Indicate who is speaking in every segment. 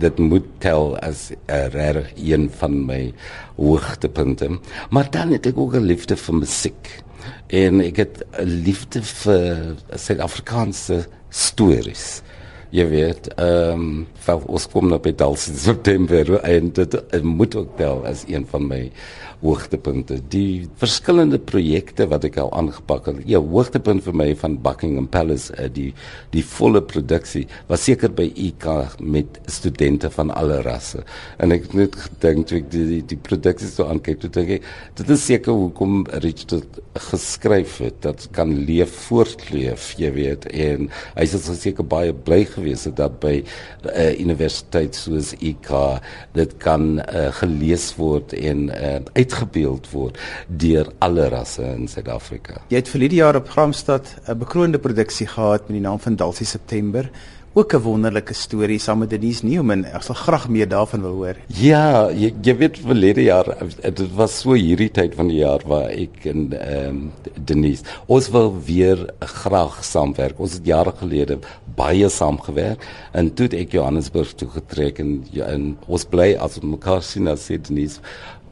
Speaker 1: Dit moet tel as 'n rare een van my hoogtepunte. Maar dan het ek ook 'n liefde vir musiek. En ek het 'n liefde vir Suid-Afrikaanse stories. Jy weet, ehm um, ons kom nou by Dals in September en dit moet ook tel as een van my hoogtepunte. Die verskillende projekte wat ek al aangepak het. Ja, hoogtepunt vir my van Buckingham Palace, uh, die die volle produksie was seker by IK met studente van alle rasse. En ek het net gedink toe ek die die, die produksie so aankyk, toe dink ek dit is seker hoekom Richard geskryf het dat kan leef voortleef, jy weet. En hy het seker baie bly gewees dat by 'n uh, eh, universiteit soos IK dit kan uh, gelees word en uh, uit uitgebeeld word deur alle rasse in Suid-Afrika.
Speaker 2: Jy het die jaar op Gramstad 'n bekroonde produksie gehad met die naam van Dalsie September. Ook 'n wonderlike storie saam met Denise Newman. Ek sal graag meer daarvan wil hoor.
Speaker 1: Ja, jy, jy weet verlede jaar dit was so hierdie tyd van die jaar waar ek en ehm um, Denise ons wil weer graag saamwerk. Ons het jare gelede baie saamgewerk en toe ek Johannesburg toe getrek en, en ons bly as mekaar sien as Denise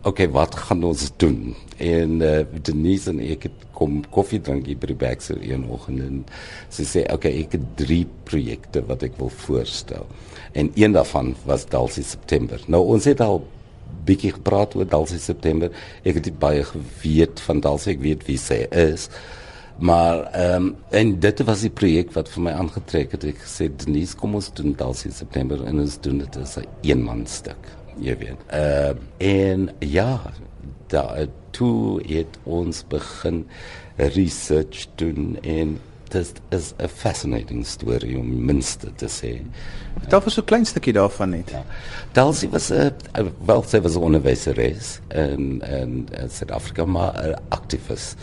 Speaker 1: okay, wat gaan ons doen? En uh, Denise en ek het kom koffie drink hier by die Baxter een oggend en sy sê okay, ek het drie projekte wat ek wil voorstel. En een daarvan was Dalsie September. Nou ons het al bietjie gepraat oor Dalsie September. Ek het baie geweet van Dalsie, ek weet wie sy is. Maar ehm um, en dit was die projek wat vir my aangetrek het. Ek sê Denise, kom ons doen Dalsie September en ons doen dit as 'n eenmanstuk jy weet. Ehm uh, en ja, daar toe het ons begin research doen en dit is 'n fascinating story om minste te sê.
Speaker 2: Daar was so 'n klein stukkie daarvan net. Ja.
Speaker 1: Dalsie was 'n wel sy was 'n onderwyseres in in Suid-Afrika maar 'n aktivis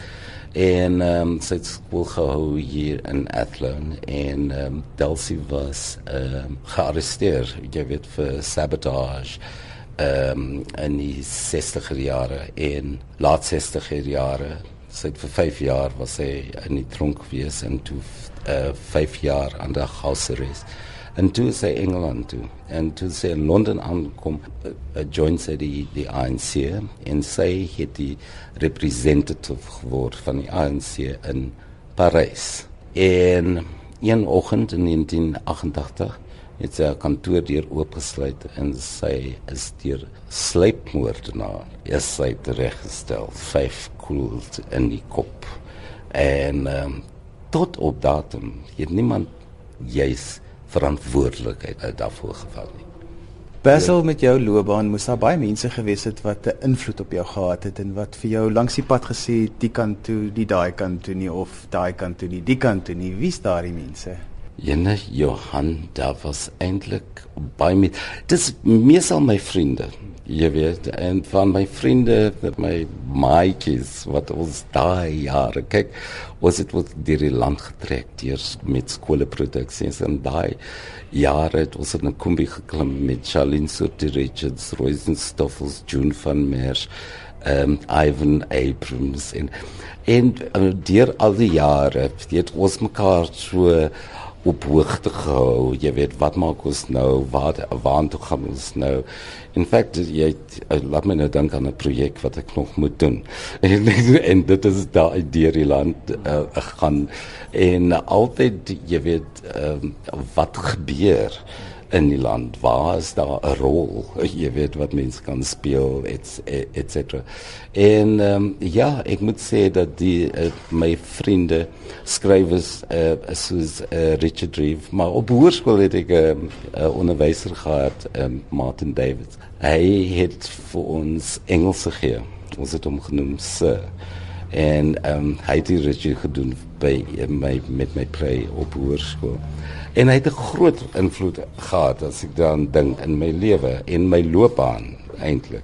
Speaker 1: en ehm um, sy het skool gehou hier in Athlone en ehm um, Delsie was ehm um, gearresteer jy weet vir sabotage ehm um, in die 60er jare en laat 60er jare sy het vir 5 jaar was sy in die tronk gewees en toe uh, 5 jaar aan der house arrest en toe sy Engeland toe. En toe sy in Londen aankom uh, join sy die die ANC en sy het die representative geword van die ANC in Parys en een oggend in 1988 het sy kantoor deur oopgesluit en sy is deur sleepmoordenaar is sy reggestel vyf koels in die kop en um, tot op datum het niemand juis verantwoordelikheid daarvoor gevat nie.
Speaker 2: Basil met jou loopbaan moes daar baie mense gewees het wat 'n invloed op jou gehad het en wat vir jou langs die pad gesê het die kant toe, die daai kant toe nie of daai kant toe nie, die kant toe nie. Wie's daai mense?
Speaker 1: Jenne Johan, daar was eintlik baie met dis meesal my vriende jy weet en van my vriende my maatjies wat ons daai jare kyk was dit wat deur die land getrek deur met skoolproduksies en daai jare het ons in 'n kombi geklim met Charlene Soty Richards, Royce Stoffels, June van Merch, um, Ivan Abrams en en uh, deur al die jare het ons mekaar so op hoogte gehou. Jy weet wat maak ons nou? Waar waar toe gaan ons nou? In feite jy uh, laat my nou dink aan 'n projek wat ek nog moet doen. En, dit is daai deur die land uh, gaan en altyd jy weet uh, wat gebeur in die land waar is daar 'n rol? Jy weet wat mense kan speel et et cetera. En um, ja ek moet sê dat die uh, my vriende skrywers uh, soos uh, Richard Reeve maar op hoërskool het ek 'n um, uh, onderwyser gehad um, Martin Davids. Hy het vir ons Engels gegee. Ons het hom genoem sir en um, hy het die regie gedoen by my met my play op hoërskool En hy het 'n groot invloed gehad as ek daaraan dink in my lewe en my loopbaan eintlik.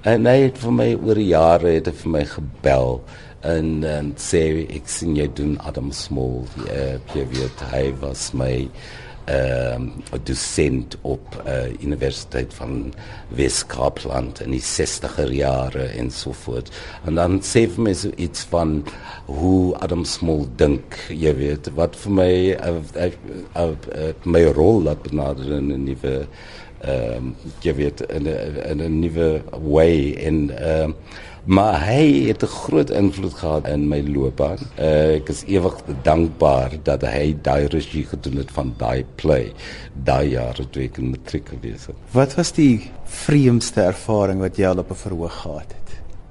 Speaker 1: En hy het vir my oor die jare het hy vir my gebel en en sê ek sien jy doen Adam Small. Ja, jy weet hy was my ehm um, dosent op uh, Universiteit van Wes-Kaapland in die 60er jare en so voort. En dan sê vir my so iets van hoe Adam Small dink, jy weet, wat vir my uh, uh, uh, uh, my rol laat benader in 'n nuwe ehm um, jy weet in 'n 'n nuwe way en ehm um, maar hy het 'n groot invloed gehad in my loopbaan. Uh, ek is ewig dankbaar dat hy daai regie gedoen het van daai play daai jaar toe ek in matriek gewees het.
Speaker 2: Wat was die vreemdste ervaring wat jy al op 'n verhoog gehad het?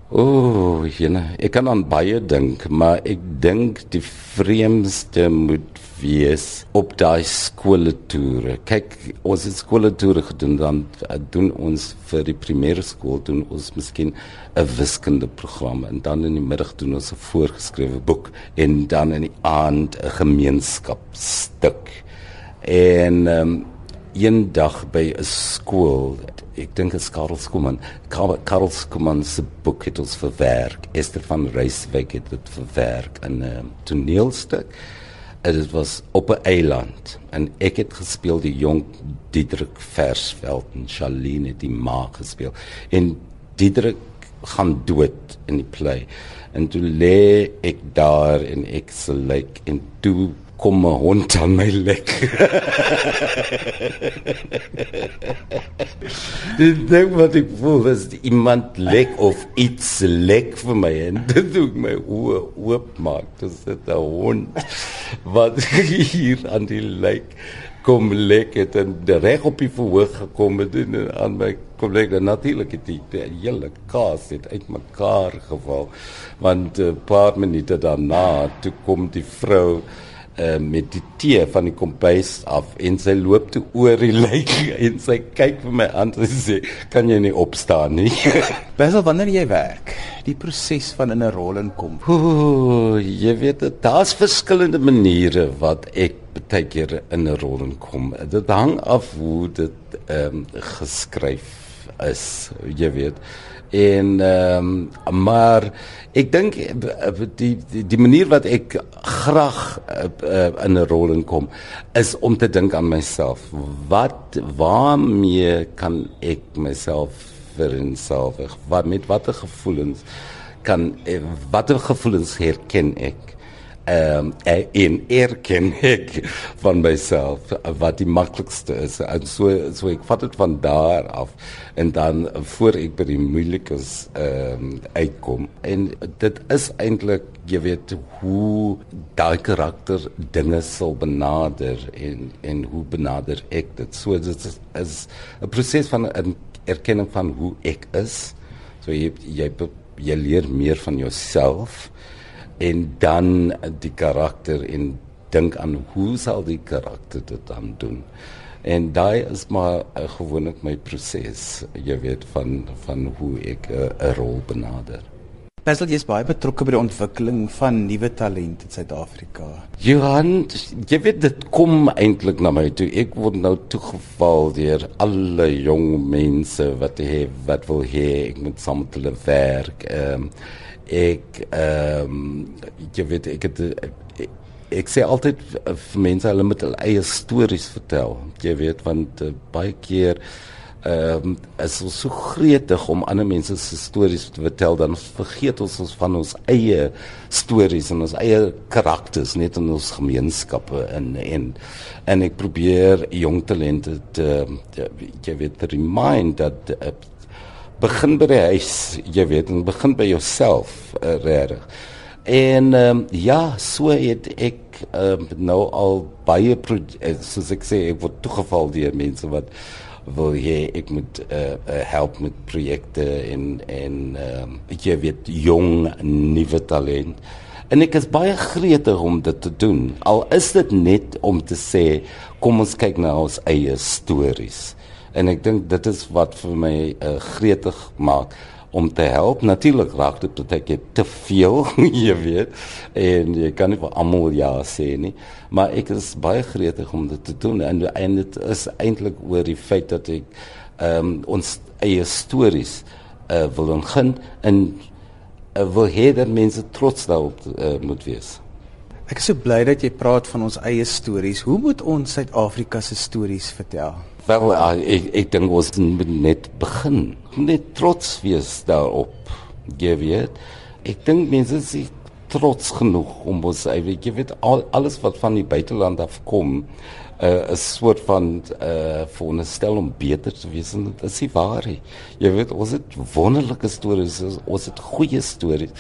Speaker 1: O, oh, jene, ek kan aan baie dink, maar ek dink die vreemdste moet wees op daai skooltoere. Kyk, ons het skooltoere gedoen dan eh, doen ons vir die primêre skool doen ons miskien 'n wiskunde program en dan in die middag doen ons 'n voorgeskrewe boek en dan in die aand 'n gemeenskapsstuk. En ehm um, eendag by 'n skool ek dink dit is Karel Skuman. Karel Skuman se boek het ons verwerk. Esther van Reisweg het dit verwerk in 'n toneelstuk. En dit was op 'n eiland en ek het gespeel die jong Diedrik Versveld en Charlene die ma gespeel. En Diedrik gaan dood in die play. En toe lê ek daar en ek se lyk en toe kom 'n hond aan my lek. Dit dink wat ek voel is iemand lek of iets lek vir my en dit doen my oë oop maak. Dit is 'n hond wat hier aan die lek kom lek het en reg op die verhoog gekom het en aan my kom lek dan natuurlik het die, die hele kaas het uitmekaar geval want 'n paar minute daarna toe kom die vrou uh, met die tee van die kombuis af en sy loop toe oor die lijk en sy kyk vir my aan en sê kan jy nie opstaan nie?
Speaker 2: Basil wanneer jy werk die proses van in 'n rol inkom.
Speaker 1: Ooh, jy weet daar's verskillende maniere wat ek baie keer in 'n rol inkom. Dit hang af hoe dit ehm um, geskryf is jy weet. En ehm um, maar ek dink die, die die manier wat ek graag uh, uh, in 'n rol inkom is om te dink aan myself. Wat waarmee kan ek myself vereenselwig? Wat met watter gevoelens kan eh, watter gevoelens herken ek ehm um, in erken ek van myself wat die maklikste is. En so so ek vat dit van daar af en dan voor ek by die moeilikes ehm um, uitkom. En dit is eintlik jy weet hoe daai karakter dinge sal benader en en hoe benader ek dit. So dit is 'n proses van 'n erkenning van hoe ek is. So jy jy jy leer meer van jouself en dan die karakter en dink aan hoe sal die karakter dit dan doen en daai is maar uh, gewoonlik my proses jy weet van van hoe ek eh, 'n uh, rol benader
Speaker 2: Basil jy's baie betrokke by die ontwikkeling van nuwe talent in Suid-Afrika.
Speaker 1: Johan, jy weet dit kom eintlik na my toe. Ek word nou toegeval deur alle jong mense wat hê wat wil hê ek moet saam met hulle werk. Ehm um, ek ehm um, jy weet ek het ek, ek sê altyd vir mense hulle moet hulle eie stories vertel. Jy weet want uh, baie keer ehm um, is ons so gretig om ander mense se stories te vertel dan vergeet ons ons van ons eie stories en ons eie karakters net in ons gemeenskappe en en en ek probeer jong talente te, te jy weet te remind dat uh, begin by die huis, jy weet, en begin by jouself uh, regtig. En um, ja, so het ek um, nou al baie eh, soos ek sê, ek word toegeval deur mense wat wil hê ek moet uh, help met projekte en en um, jy weet jong nuwe talent. En ek is baie gretig om dit te doen. Al is dit net om te sê kom ons kyk na ons eie stories en ek dink dit is wat vir my uh, gretig maak om te help natuurlik raak dit tot ek te veel jy weet en jy kan nie vir almal ja sê nie maar ek is baie gretig om dit te doen en en dit is eintlik oor die feit dat ek um, ons eie stories uh, wil begin en uh, wil hê dat mense trots daarop uh, moet wees
Speaker 2: Ek is so bly dat jy praat van ons eie stories. Hoe moet ons Suid-Afrika se stories vertel?
Speaker 1: Wel uh, ek ek dink ons moet net begin. Net trots wees daarop. Jy weet. Ek dink mense is trots genoeg om ons weet jy weet al, alles wat van die buiteland af kom uh, 'n soort van uh veronderstel om beter te wees en dit is nie waar nie. Jy weet ons het wonderlike stories, ons het goeie stories.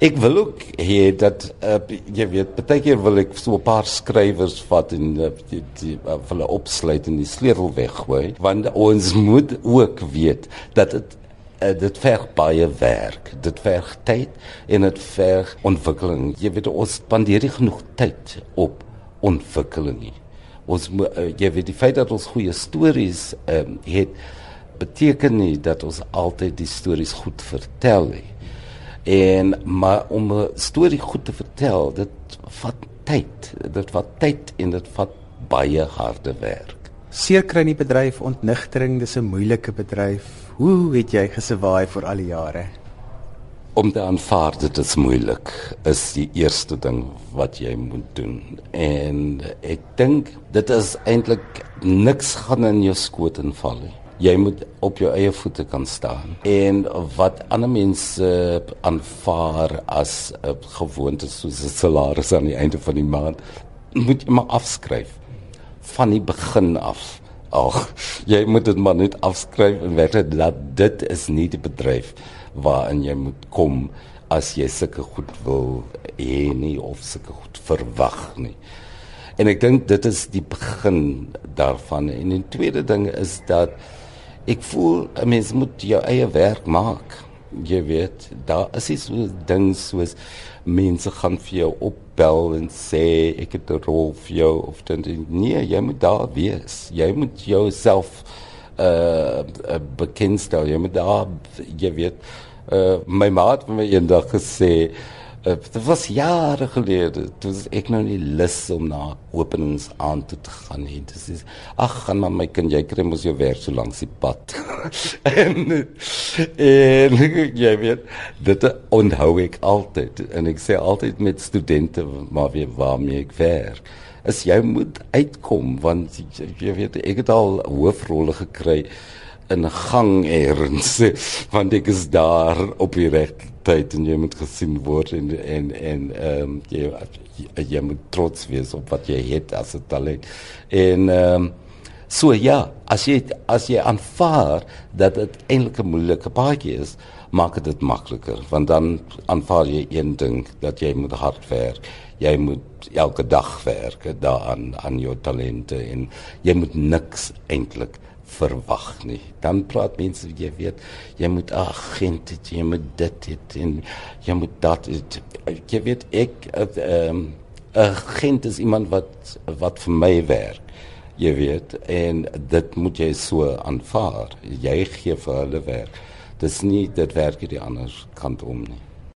Speaker 1: Ek wil ook hê dat uh, jy weet baie keer wil ek so 'n paar skrywers vat en uh, die die uh, hulle opsluit en die sleutel weggooi want ons moet ook weet dat dit uh, dit verg baie werk. Dit verg tyd en dit verg ontwikkeling. Jy weet ons spandeer nie genoeg tyd op ontwikkeling nie ons uh, jy weet die feit dat ons goeie stories um, het beteken nie dat ons altyd die stories goed vertel nie. En maar om 'n storie goed te vertel, dit vat tyd. Dit vat tyd en dit vat baie harde werk.
Speaker 2: Seer kry in die bedryf, ontnigtering, dis 'n moeilike bedryf. Hoe het jy gesewaai vir al die jare?
Speaker 1: om te aanvaar dit is moeilik is die eerste ding wat jy moet doen en ek dink dit is eintlik niks gaan in jou skoot inval nie jy moet op jou eie voete kan staan. En wat ander mense aanvaar as 'n gewoonte soos 'n salaris aan die einde van die maand moet jy maar afskryf. Van die begin af. Ag jy moet dit maar net afskryf en weet dat dit is nie die bedryf waarin jy moet kom as jy sulke goed wil hê nie of sulke goed verwag nie. En ek dink dit is die begin daarvan. En die tweede ding is dat ek voel 'n mens moet jou eie werk maak. Jy weet, daar is iets so ding soos mense gaan vir jou opbel en sê ek het 'n rol vir jou of dan nee, jy moet daar wees. Jy moet jouself uh, uh bekendstel. Jy moet daar jy weet uh my maat het my eendag gesê uh, dit was jare gelede toe ek nou nie lus om na openings aan toe te gaan nie. Dit is ag gaan maar my kind jy kry mos jou werk so langs die pad. en en jy weet dit onthou ek altyd en ek sê altyd met studente maar wie waarmee ek werk is jy moet uitkom want jy weet ek het al hoofrolle gekry in gang eers want ek is daar op die regte tyd en jy moet gesien word en en en ehm um, jy, jy moet trots wees op wat jy het as 'n talent. En ehm um, so ja as jy as jy aanvaar dat dit eintlik 'n moeilike paadjie is maak dit makliker want dan aanvaar jy een ding dat jy moet hard werk. Jy moet elke dag werk daaraan aan jou talente en jy moet niks eintlik verwag nie. Dan praat mense jy weet, jy moet agent het, jy moet dit het en jy moet dat het. Jy weet ek ehm um, 'n agent is iemand wat wat vir my werk. Jy weet en dit moet jy so aanvaar. Jy gee vir hulle werk. Dis nie dit werk die ander kant om nie.